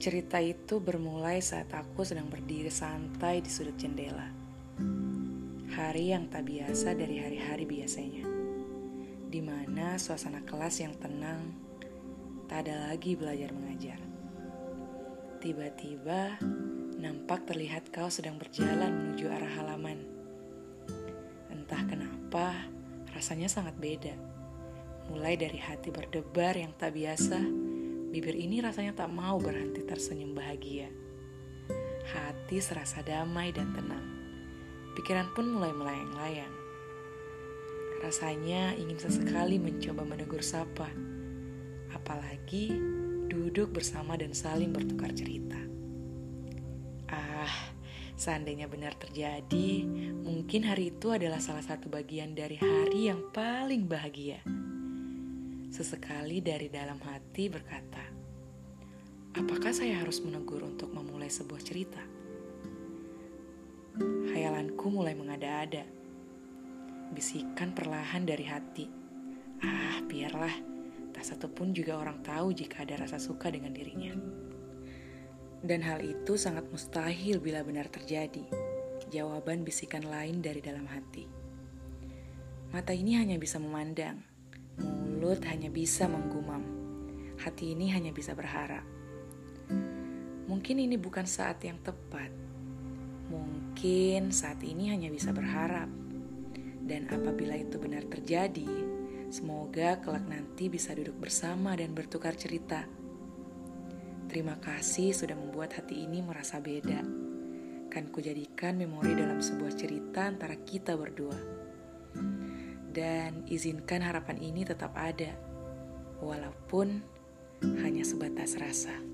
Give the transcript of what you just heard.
Cerita itu bermulai saat aku sedang berdiri santai di sudut jendela. Hari yang tak biasa dari hari-hari biasanya. Di mana suasana kelas yang tenang, tak ada lagi belajar mengajar. Tiba-tiba nampak terlihat kau sedang berjalan menuju arah halaman. Entah kenapa, rasanya sangat beda. Mulai dari hati berdebar yang tak biasa, Bibir ini rasanya tak mau berhenti tersenyum bahagia. Hati serasa damai dan tenang. Pikiran pun mulai melayang-layang. Rasanya ingin sesekali mencoba menegur sapa. Apalagi duduk bersama dan saling bertukar cerita. Ah, seandainya benar terjadi, mungkin hari itu adalah salah satu bagian dari hari yang paling bahagia. Sesekali dari dalam hati berkata, apakah saya harus menegur untuk memulai sebuah cerita? Hayalanku mulai mengada-ada. Bisikan perlahan dari hati. Ah, biarlah. Tak satu pun juga orang tahu jika ada rasa suka dengan dirinya. Dan hal itu sangat mustahil bila benar terjadi. Jawaban bisikan lain dari dalam hati. Mata ini hanya bisa memandang, Mulut hanya bisa menggumam. Hati ini hanya bisa berharap. Mungkin ini bukan saat yang tepat. Mungkin saat ini hanya bisa berharap. Dan apabila itu benar terjadi, semoga kelak nanti bisa duduk bersama dan bertukar cerita. Terima kasih sudah membuat hati ini merasa beda. Kan kujadikan memori dalam sebuah cerita antara kita berdua dan izinkan harapan ini tetap ada, walaupun hanya sebatas rasa.